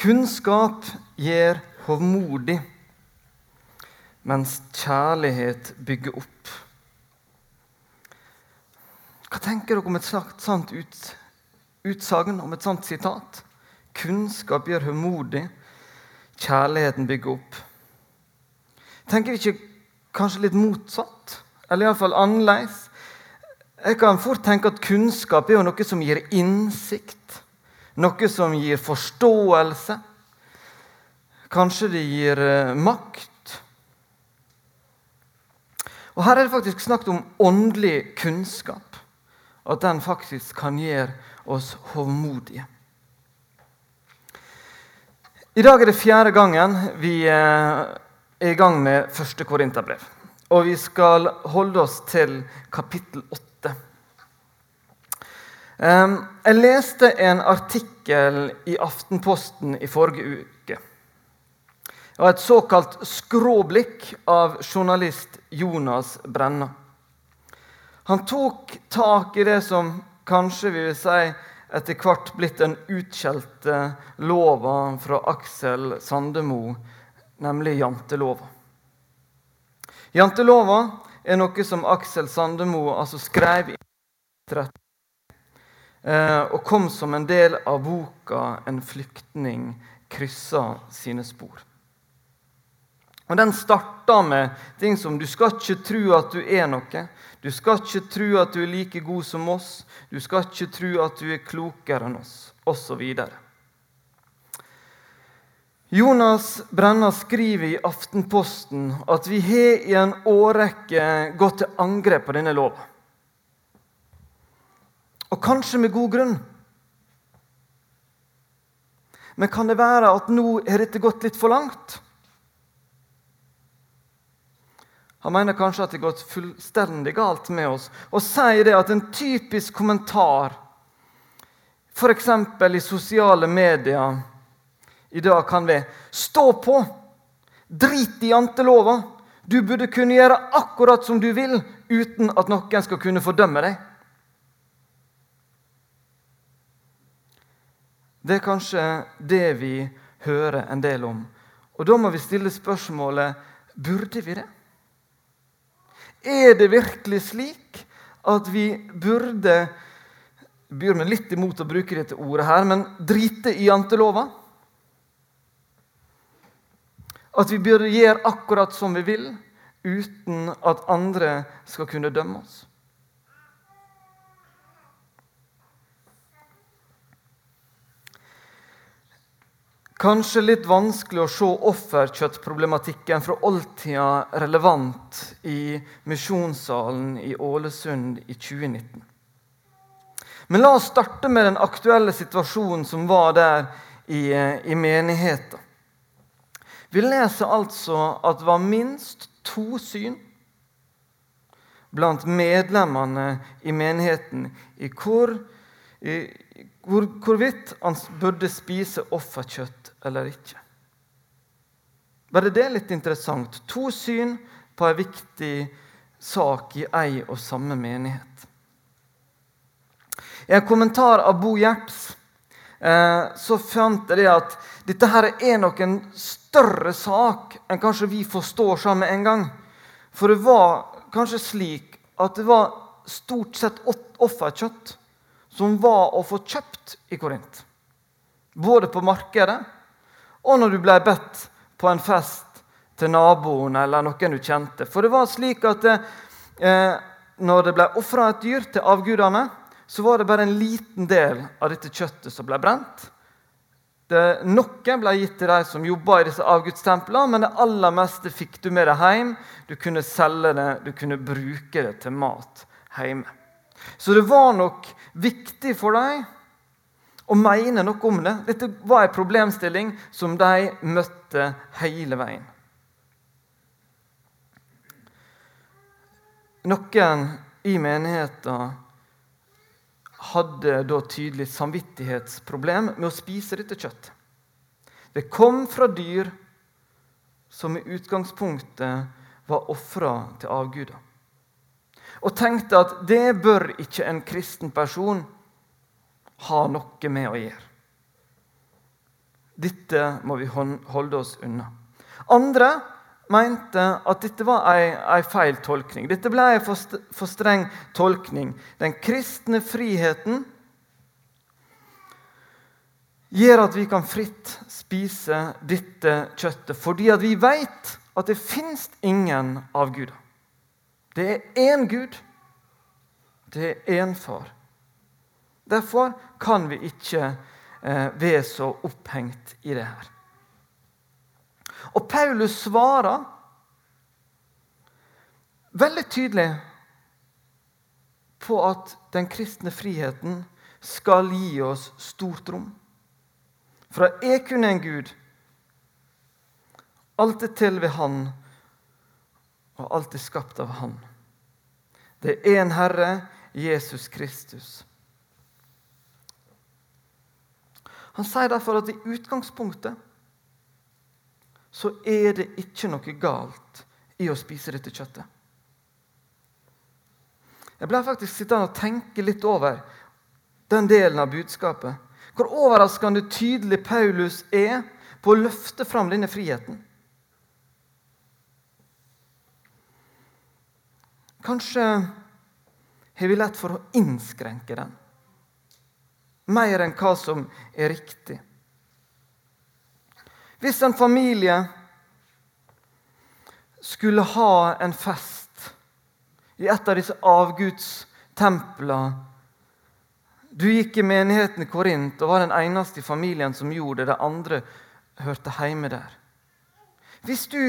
Kunnskap gjør hovmodig, mens kjærlighet bygger opp. Hva tenker dere om et sånt ut, utsagn, om et sånt sitat? Kunnskap gjør hovmodig, kjærligheten bygger opp. Tenker vi ikke kanskje litt motsatt? Eller iallfall annerledes? Jeg kan fort tenke at kunnskap er jo noe som gir innsikt. Noe som gir forståelse. Kanskje det gir eh, makt. Og Her er det faktisk snakket om åndelig kunnskap. At den faktisk kan gjøre oss hovmodige. I dag er det fjerde gangen vi eh, er i gang med første Korinterbrev. Og vi skal holde oss til kapittel 8. Jeg leste en artikkel i Aftenposten i forrige uke. Det var et såkalt skråblikk av journalist Jonas Brenna. Han tok tak i det som kanskje vi vil si etter hvert blitt den utskjelte lova fra Aksel Sandemo, nemlig jantelova. Jantelova er noe som Aksel Sandemo altså skrev i 13 Eh, og kom som en del av boka 'En flyktning kryssa sine spor'. Og Den starta med ting som 'du skal ikke tro at du er noe', 'du skal ikke tro at du er like god som oss', 'du skal ikke tro at du er klokere enn oss', osv. Jonas Brenna skriver i Aftenposten at vi har i en årrekke gått til angrep på denne loven. Og kanskje med god grunn. Men kan det være at nå har dette gått litt for langt? Han mener kanskje at det har gått fullstendig galt med oss. Og sier det at en typisk kommentar, f.eks. i sosiale medier i dag, kan være 'Stå på! Drit i jantelova! Du burde kunne gjøre akkurat som du vil, uten at noen skal kunne fordømme deg.' Det er kanskje det vi hører en del om. Og da må vi stille spørsmålet burde vi det? Er det virkelig slik at vi burde byr meg litt imot å bruke dette ordet her, men drite i jantelova? At vi burde gjøre akkurat som vi vil, uten at andre skal kunne dømme oss? Kanskje litt vanskelig å se offerkjøttproblematikken fra oldtida relevant i Misjonssalen i Ålesund i 2019. Men la oss starte med den aktuelle situasjonen som var der i, i menigheten. Vi leser altså at det var minst to syn blant medlemmene i menigheten i hvor, hvor, hvorvidt han burde spise offerkjøtt eller ikke. Bare det er litt interessant. To syn på en viktig sak i ei og samme menighet. I en kommentar av Bo Gjerts eh, så fant jeg det at dette her er nok en større sak enn kanskje vi forstår sammen en gang. For det var kanskje slik at det var stort sett offerkjøtt som var å få kjøpt i Korint. Både på markedet og når du ble bedt på en fest til naboen eller noen du kjente. For det var slik at det, eh, når det ble ofra et dyr til avgudene, så var det bare en liten del av dette kjøttet som ble brent. Det, noe ble gitt til de som jobba i disse avgudstemplene, men det aller meste fikk du med deg hjem. Du kunne selge det, du kunne bruke det til mat hjemme. Så det var nok viktig for dem å mene noe om det. Dette var en problemstilling som de møtte hele veien. Noen i menigheten hadde da tydelig samvittighetsproblem med å spise dette kjøttet. Det kom fra dyr som i utgangspunktet var ofra til avguder og tenkte at det bør ikke en kristen person ha noe med å gjøre. Dette må vi holde oss unna. Andre mente at dette var en feil tolkning. Dette ble en for streng tolkning. Den kristne friheten gjør at vi kan fritt spise dette kjøttet, fordi vi vet at det fins ingen avguder. Det er én Gud. Det er én Far. Derfor kan vi ikke eh, være så opphengt i det her. Og Paulus svarer veldig tydelig på at den kristne friheten skal gi oss stort rom. Fra jeg kunne en Gud, alt er til ved Han, og alt er skapt av Han. Det er en Herre, Jesus Kristus. Han sier derfor at i utgangspunktet så er det ikke noe galt i å spise dette kjøttet. Jeg ble faktisk sittende og tenke litt over den delen av budskapet. Hvor overraskende tydelig Paulus er på å løfte fram denne friheten. Kanskje har vi lett for å innskrenke den mer enn hva som er riktig. Hvis en familie skulle ha en fest i et av disse avgudstemplene Du gikk i menigheten i Korint og var den eneste i familien som gjorde det. De andre hørte hjemme der. Hvis du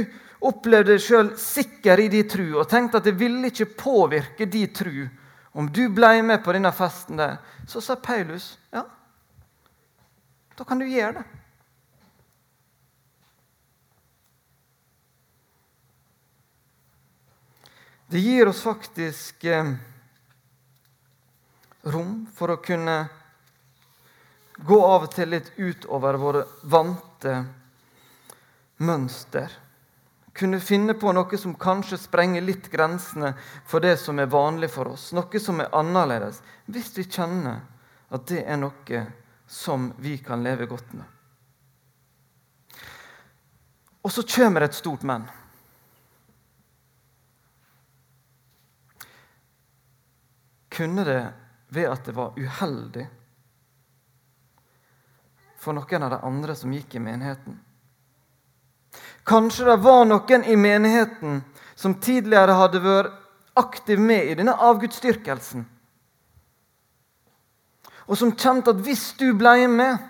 opplevde deg sjøl sikker i din tru og tenkte at det ville ikke påvirke din tru om du ble med på denne festen der, så sa Paulus ja, da kan du gjøre det. Det gir oss faktisk eh, rom for å kunne gå av og til litt utover våre vante mønster. Kunne finne på noe som kanskje sprenger litt grensene for det som er vanlig for oss. Noe som er annerledes, hvis vi kjenner at det er noe som vi kan leve godt med. Og så kommer et stort men. kunne det ved at det var uheldig for noen av de andre som gikk i menigheten. Kanskje det var noen i menigheten som tidligere hadde vært aktiv med i denne avgudsdyrkelsen. Og som kjente at hvis du ble med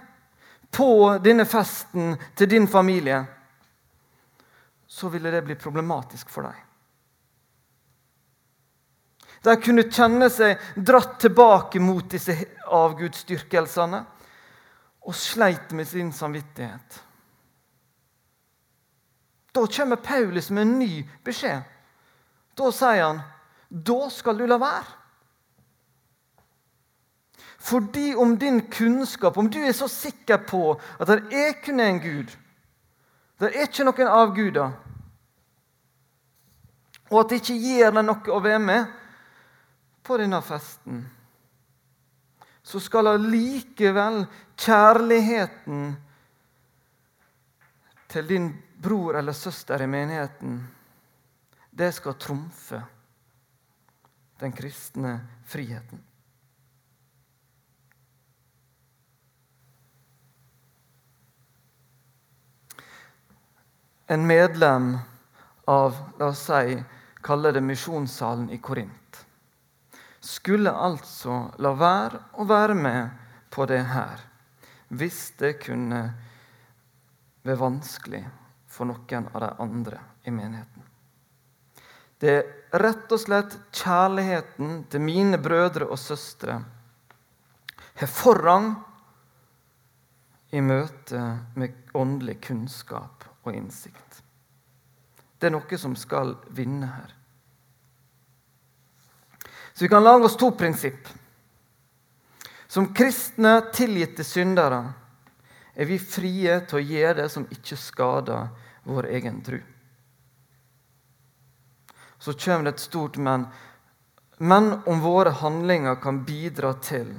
på denne festen til din familie, så ville det bli problematisk for deg. De kunne kjenne seg dratt tilbake mot disse avgudsdyrkelsene og sleit med sin samvittighet. Da kommer Paulus med en ny beskjed. Da sier han da skal du la være. Fordi om din kunnskap, om du er så sikker på at det er kun en Gud, det er ikke noen avguder, og at det ikke gir deg noe å være med, på denne festen, så skal allikevel kjærligheten til din bror eller søster i menigheten, det skal trumfe den kristne friheten. En medlem av la oss si, kalle det misjonssalen i Korint skulle altså la være å være med på det her hvis det kunne være vanskelig for noen av de andre i menigheten. Det er rett og slett kjærligheten til mine brødre og søstre har forrang i møte med åndelig kunnskap og innsikt. Det er noe som skal vinne her. Så vi kan lage oss to prinsipp. Som kristne, tilgitte syndere er vi frie til å gjøre det som ikke skader vår egen tro. Så kommer det et stort men. Men om våre handlinger kan bidra til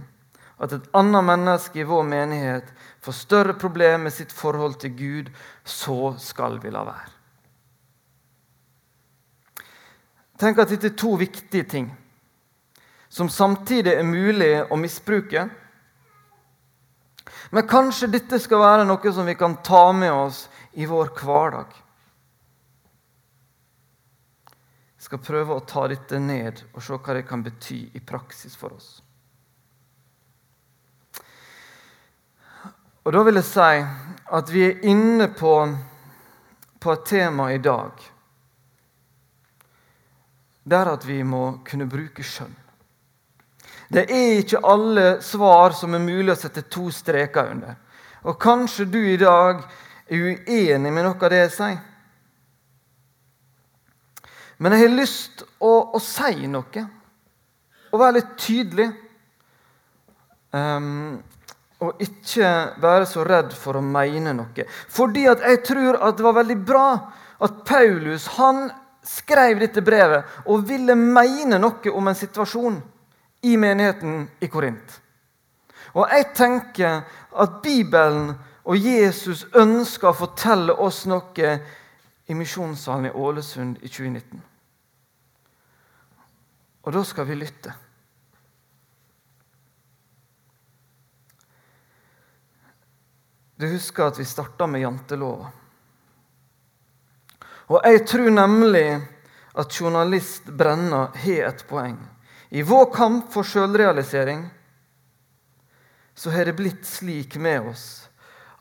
at et annet menneske i vår menighet får større problemer med sitt forhold til Gud, så skal vi la være. Tenk at dette er to viktige ting som samtidig er mulig å misbruke. Men kanskje dette skal være noe som vi kan ta med oss i vår hverdag. Jeg skal prøve å ta dette ned og se hva det kan bety i praksis for oss. Og Da vil jeg si at vi er inne på, på et tema i dag der at vi må kunne bruke skjønn. Det er ikke alle svar som er mulig å sette to streker under. Og kanskje du i dag er uenig med noe av det jeg sier. Men jeg har lyst å, å si noe, og være litt tydelig. Um, og ikke være så redd for å mene noe. Fordi at jeg tror at det var veldig bra at Paulus han skrev dette brevet og ville mene noe om en situasjon i menigheten i Korint. Og jeg tenker at Bibelen og Jesus ønsker å fortelle oss noe i misjonssalen i Ålesund i 2019. Og da skal vi lytte. Du husker at vi starta med jantelova. Og jeg tror nemlig at journalist Brenna har et poeng. I vår kamp for sjølrealisering så har det blitt slik med oss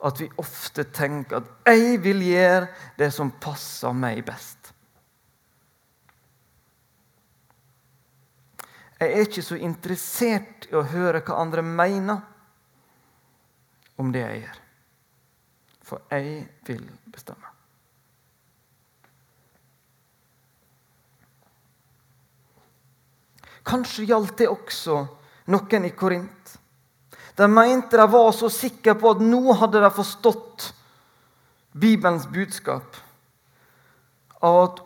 at vi ofte tenker at 'jeg vil gjøre det som passer meg best'. Jeg er ikke så interessert i å høre hva andre mener om det jeg gjør for jeg vil bestemme. Kanskje gjaldt det også noen i Korint. De mente de var så sikre på at nå hadde de forstått Bibelens budskap. Av at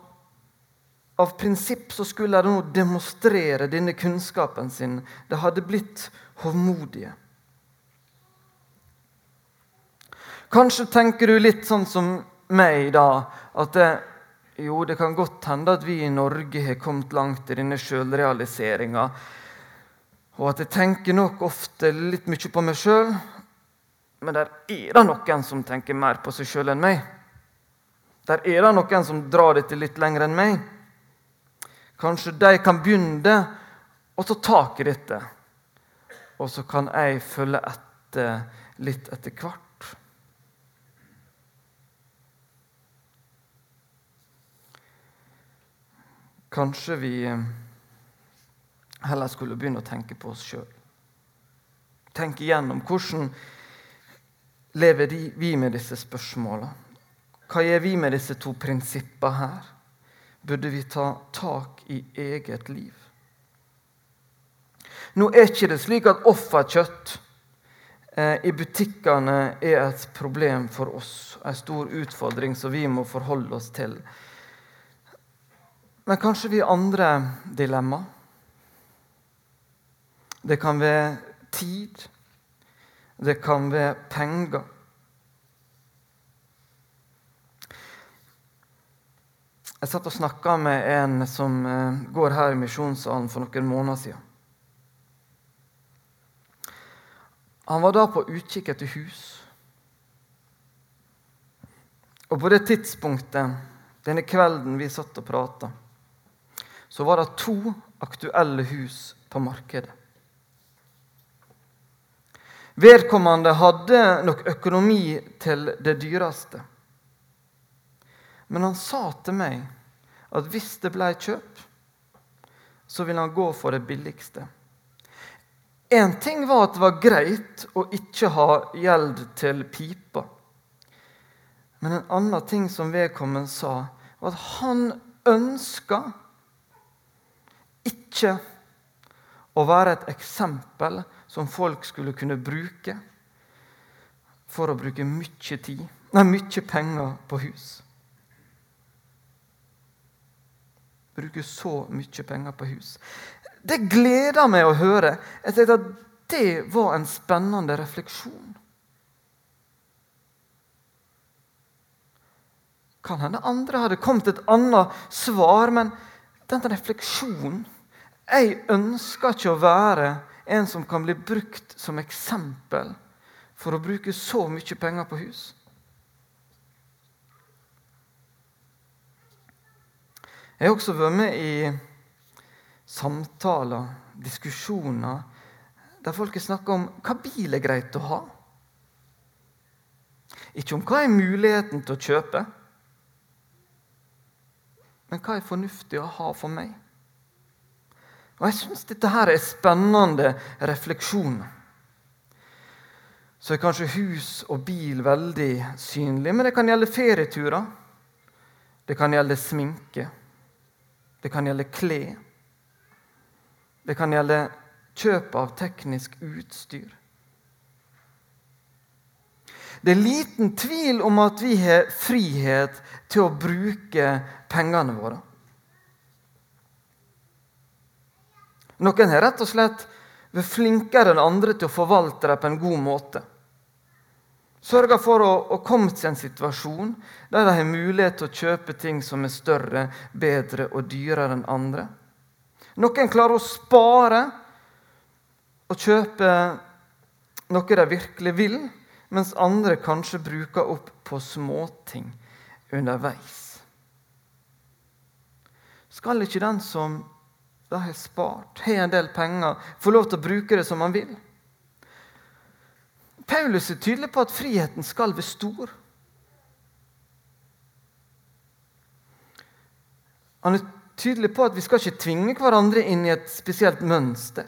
av prinsipp så skulle de nå demonstrere denne kunnskapen sin. De hadde blitt hovmodige. Kanskje tenker du litt sånn som meg, da. At jo, det kan godt hende at vi i Norge har kommet langt i denne sjølrealiseringa. Og at jeg tenker nok ofte litt mye på meg sjøl. Men der er det noen som tenker mer på seg sjøl enn meg. Der er det noen som drar dette litt lenger enn meg. Kanskje de kan begynne å ta tak i dette. Og så kan jeg følge etter litt etter hvert. Kanskje vi eh, heller skulle begynne å tenke på oss sjøl. Tenke igjennom hvordan lever vi med disse spørsmåla. Hva gjør vi med disse to prinsippene her? Burde vi ta tak i eget liv? Nå er ikke det slik at offerkjøtt eh, i butikkene er et problem for oss, en stor utfordring som vi må forholde oss til. Men kanskje vi andre dilemma. Det kan være tid. Det kan være penger. Jeg satt og snakka med en som eh, går her i misjonssalen for noen måneder siden. Han var da på utkikk etter hus. Og på det tidspunktet, denne kvelden vi satt og prata så var det to aktuelle hus på markedet. Vedkommende hadde nok økonomi til det dyreste. Men han sa til meg at hvis det ble kjøp, så ville han gå for det billigste. Én ting var at det var greit å ikke ha gjeld til pipa. Men en annen ting som vedkommende sa, var at han ønska ikke å være et eksempel som folk skulle kunne bruke for å bruke mye tid, nei, mye penger på hus. Bruke så mye penger på hus. Det gleder meg å høre. Jeg tenkte at det var en spennende refleksjon. Kan hende andre hadde kommet et annet svar, men den refleksjonen Jeg ønsker ikke å være en som kan bli brukt som eksempel for å bruke så mye penger på hus. Jeg har også vært med i samtaler, diskusjoner, der folk snakka om hva bil er greit å ha. Ikke om hva er muligheten til å kjøpe, men hva er fornuftig å ha for meg? Og Jeg syns dette her er spennende refleksjoner. Så er kanskje hus og bil veldig synlig, men det kan gjelde ferieturer. Det kan gjelde sminke. Det kan gjelde klær. Det kan gjelde kjøp av teknisk utstyr. Det er liten tvil om at vi har frihet til å bruke pengene våre. Noen har rett og slett vært flinkere enn andre til å forvalte dem på en god måte. Sørger for å, å komme til en situasjon der de har mulighet til å kjøpe ting som er større, bedre og dyrere enn andre. Noen klarer å spare og kjøpe noe de virkelig vil, mens andre kanskje bruker opp på småting underveis. Skal ikke den som da har jeg spart, har en del penger, får lov til å bruke det som man vil? Paulus er tydelig på at friheten skal være stor. Han er tydelig på at vi skal ikke tvinge hverandre inn i et spesielt mønster.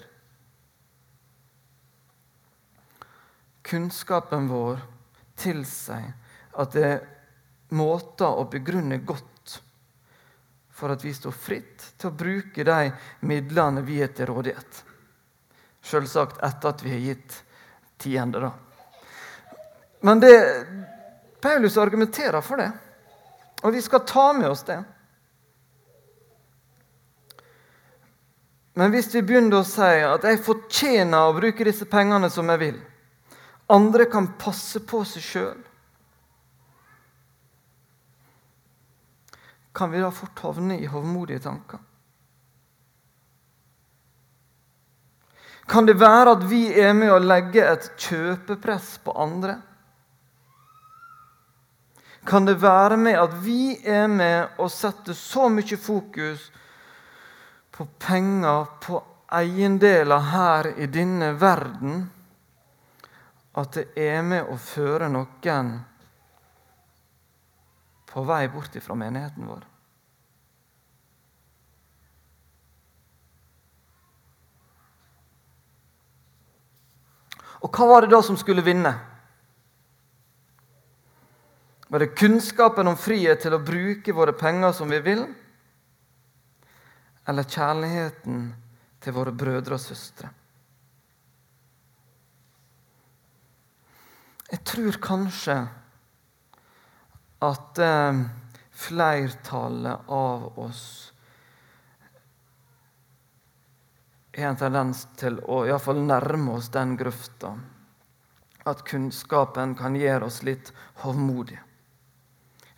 Kunnskapen vår tilsier at det er måter å begrunne godt for at vi står fritt til å bruke de midlene vi er til rådighet. Selvsagt etter at vi har gitt tiende, da. Men det, Paulus argumenterer for det, og vi skal ta med oss det. Men hvis vi begynner å si at jeg fortjener å bruke disse pengene som jeg vil Andre kan passe på seg sjøl Kan vi da fort havne i hovmodige tanker? Kan det være at vi er med å legge et kjøpepress på andre? Kan det være med at vi er med å sette så mye fokus på penger, på eiendeler her i denne verden, at det er med å føre noen på vei bort fra menigheten vår. Og hva var det da som skulle vinne? Var det kunnskapen om frihet til å bruke våre penger som vi vil? eller kjærligheten til våre brødre og søstre. Jeg tror kanskje at eh, flertallet av oss har en tendens til å i fall nærme oss den grøfta at kunnskapen kan gjøre oss litt hovmodige.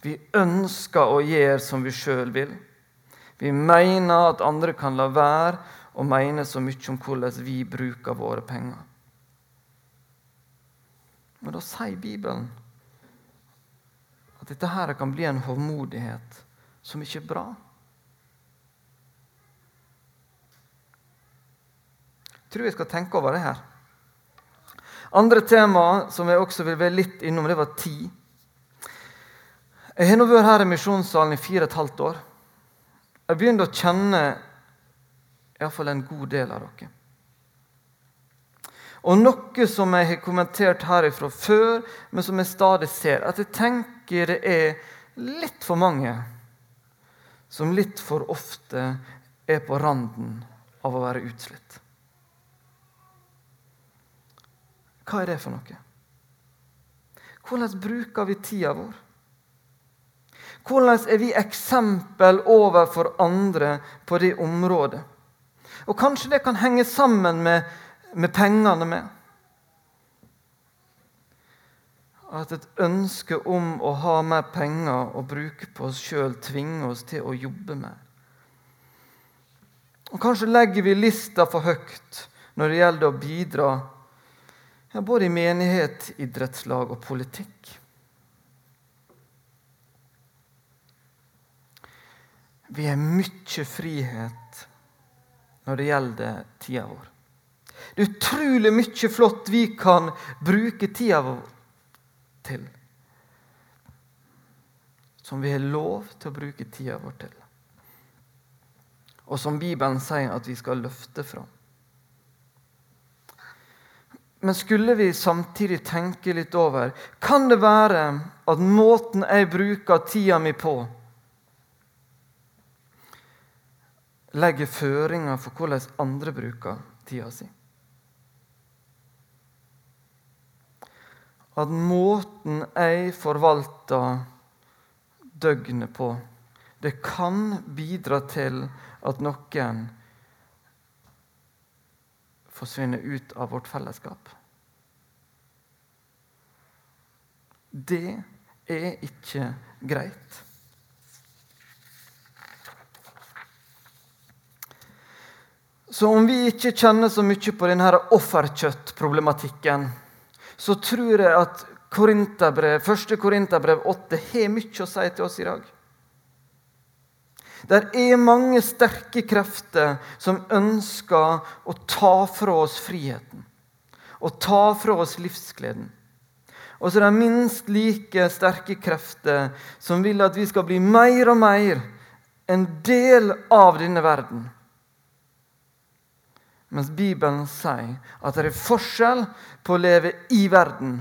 Vi ønsker å gjøre som vi sjøl vil. Vi mener at andre kan la være å mene så mye om hvordan vi bruker våre penger. Men da sier Bibelen dette her kan bli en hovmodighet som ikke er bra. Jeg tror jeg skal tenke over det her. Andre tema som jeg også vil være litt innom, det var tid. Jeg har nå vært her i misjonssalen i fire og et halvt år. Jeg begynner å kjenne iallfall en god del av dere. Og noe som jeg har kommentert herifra før, men som jeg stadig ser, at jeg tenker det er litt for mange som litt for ofte er på randen av å være utslitt. Hva er det for noe? Hvordan bruker vi tida vår? Hvordan er vi eksempel overfor andre på det området? Og Kanskje det kan henge sammen med med pengene med. At et ønske om å ha mer penger å bruke på oss sjøl tvinger oss til å jobbe mer. Og Kanskje legger vi lista for høyt når det gjelder å bidra ja, både i menighet, idrettslag og politikk. Vi har mye frihet når det gjelder tida vår. Det er utrolig mye flott vi kan bruke tida vår til. Som vi har lov til å bruke tida vår til. Og som Bibelen sier at vi skal løfte fram. Men skulle vi samtidig tenke litt over Kan det være at måten jeg bruker tida mi på, legger føringer for hvordan andre bruker tida si? At måten jeg forvalter døgnet på, det kan bidra til at noen forsvinner ut av vårt fellesskap. Det er ikke greit. Så om vi ikke kjenner så mye på denne offerkjøttproblematikken, så tror jeg at Korinterbrev, 1. Korinterbrev 8 har mye å si til oss i dag. Det er mange sterke krefter som ønsker å ta fra oss friheten. Og ta fra oss livsgleden. Og så er det minst like sterke krefter som vil at vi skal bli mer og mer en del av denne verden. Mens Bibelen sier at det er forskjell på å leve i verden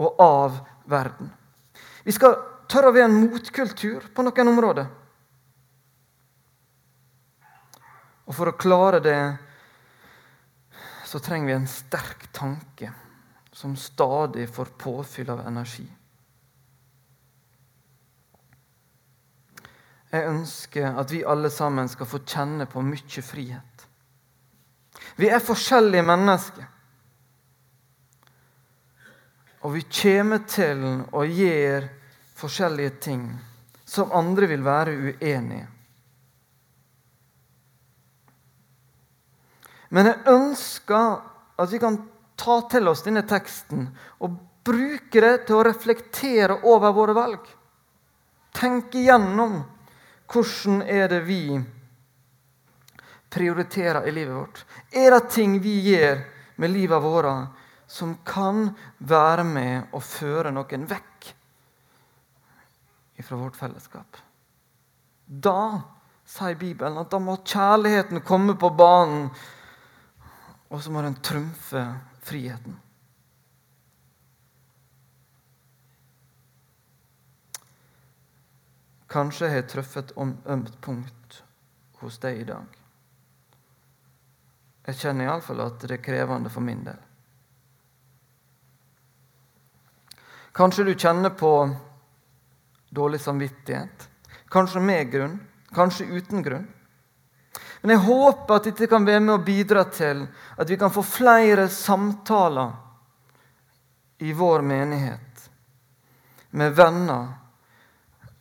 og av verden. Vi skal tørre å være en motkultur på noen områder. Og for å klare det så trenger vi en sterk tanke som stadig får påfyll av energi. Jeg ønsker at vi alle sammen skal få kjenne på mye frihet. Vi er forskjellige mennesker. Og vi kommer til å gjøre forskjellige ting som andre vil være uenige Men jeg ønsker at vi kan ta til oss denne teksten og bruke det til å reflektere over våre valg. Tenke igjennom hvordan er det vi prioriterer i livet vårt. Er det ting vi gjør med livet vårt som kan være med å føre noen vekk fra vårt fellesskap? Da, sier Bibelen, at da må kjærligheten komme på banen og så må den trumfe friheten. Kanskje jeg har truffet et ømt punkt hos deg i dag. Jeg kjenner iallfall at det er krevende for min del. Kanskje du kjenner på dårlig samvittighet. Kanskje med grunn, kanskje uten grunn. Men jeg håper at dette kan være med å bidra til at vi kan få flere samtaler i vår menighet. Med venner,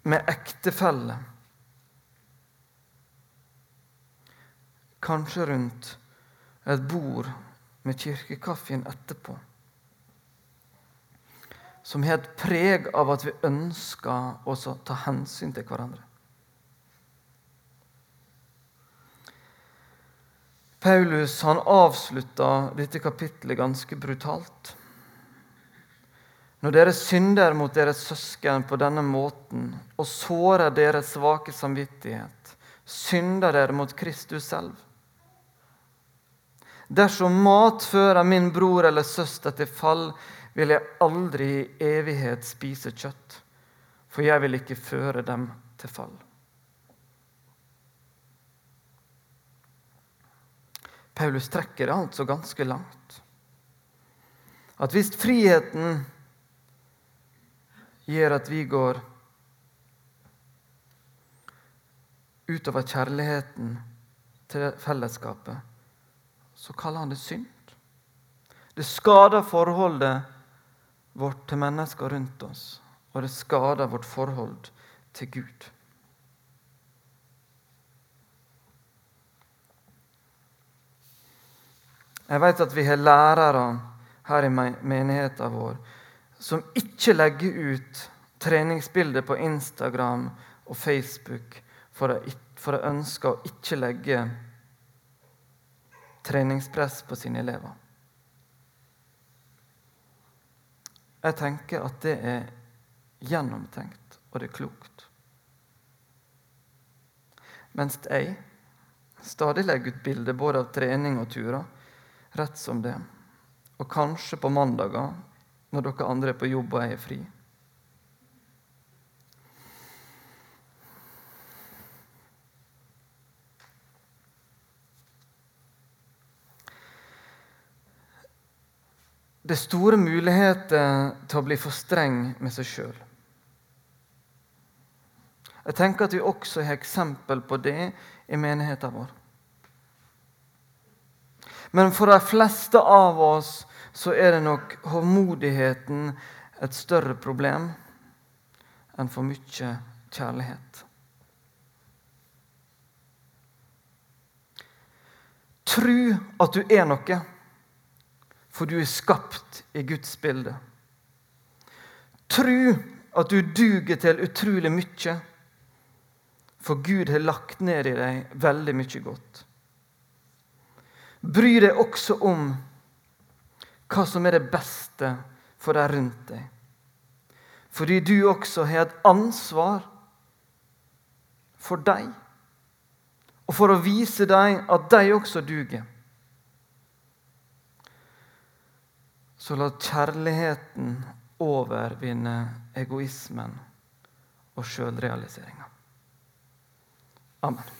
med ektefeller. Kanskje rundt et bord med kirkekaffen etterpå. Som har et preg av at vi ønsker å ta hensyn til hverandre. Paulus han avslutta dette kapittelet ganske brutalt. Når dere synder mot deres søsken på denne måten og sårer deres svake samvittighet, synder dere mot Kristus selv. Dersom mat fører min bror eller søster til fall, vil jeg aldri i evighet spise kjøtt, for jeg vil ikke føre dem til fall. Paulus trekker det altså ganske langt. At hvis friheten gjør at vi går utover kjærligheten til fellesskapet, så kaller han det synd. Det skader forholdet vårt til mennesker rundt oss, og det skader vårt forhold til Gud. Jeg vet at vi har lærere her i menigheten vår som ikke legger ut treningsbilder på Instagram og Facebook for å, for å ikke legge treningspress på sine elever. Jeg tenker at det er gjennomtenkt, og det er klokt. Mens jeg stadig legger ut bilder både av trening og turer rett som det. Og kanskje på mandager, når dere andre er på jobb og jeg er fri. Det er store muligheter til å bli for streng med seg sjøl. Jeg tenker at vi også har eksempel på det i menigheten vår. Men for de fleste av oss så er det nok hovmodigheten et større problem enn for mye kjærlighet. Tru at du er noe, for du er skapt i Guds bilde. Tru at du duger til utrolig mye, for Gud har lagt ned i deg veldig mye godt. Bry deg også om hva som er det beste for deg rundt deg. Fordi du også har et ansvar for deg. Og for å vise dem at de også duger. Så la kjærligheten overvinne egoismen og sjølrealiseringa. Amen.